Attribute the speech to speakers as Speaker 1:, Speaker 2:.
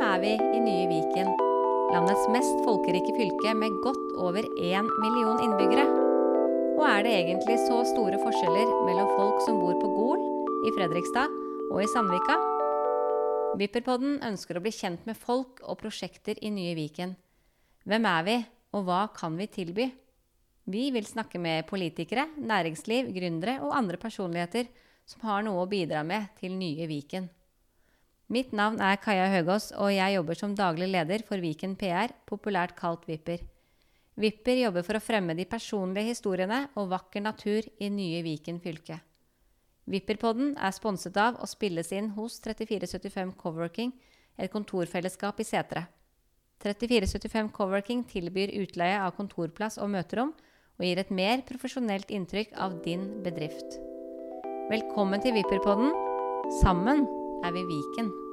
Speaker 1: Hvem er vi i nye Viken? Landets mest folkerike fylke med godt over én million innbyggere. Og er det egentlig så store forskjeller mellom folk som bor på Gol, i Fredrikstad og i Sandvika? Vipperpodden ønsker å bli kjent med folk og prosjekter i nye Viken. Hvem er vi, og hva kan vi tilby? Vi vil snakke med politikere, næringsliv, gründere og andre personligheter som har noe å bidra med til nye Viken. Mitt navn er Kaja Høgås, og jeg jobber som daglig leder for Viken PR, populært kalt Vipper. Vipper jobber for å fremme de personlige historiene og vakker natur i nye Viken fylke. Vipperpodden er sponset av og spilles inn hos 3475 Coworking, et kontorfellesskap i Setre. 3475 Coworking tilbyr utleie av kontorplass og møterom, og gir et mer profesjonelt inntrykk av din bedrift. Velkommen til Vipperpodden. Sammen er ved Viken.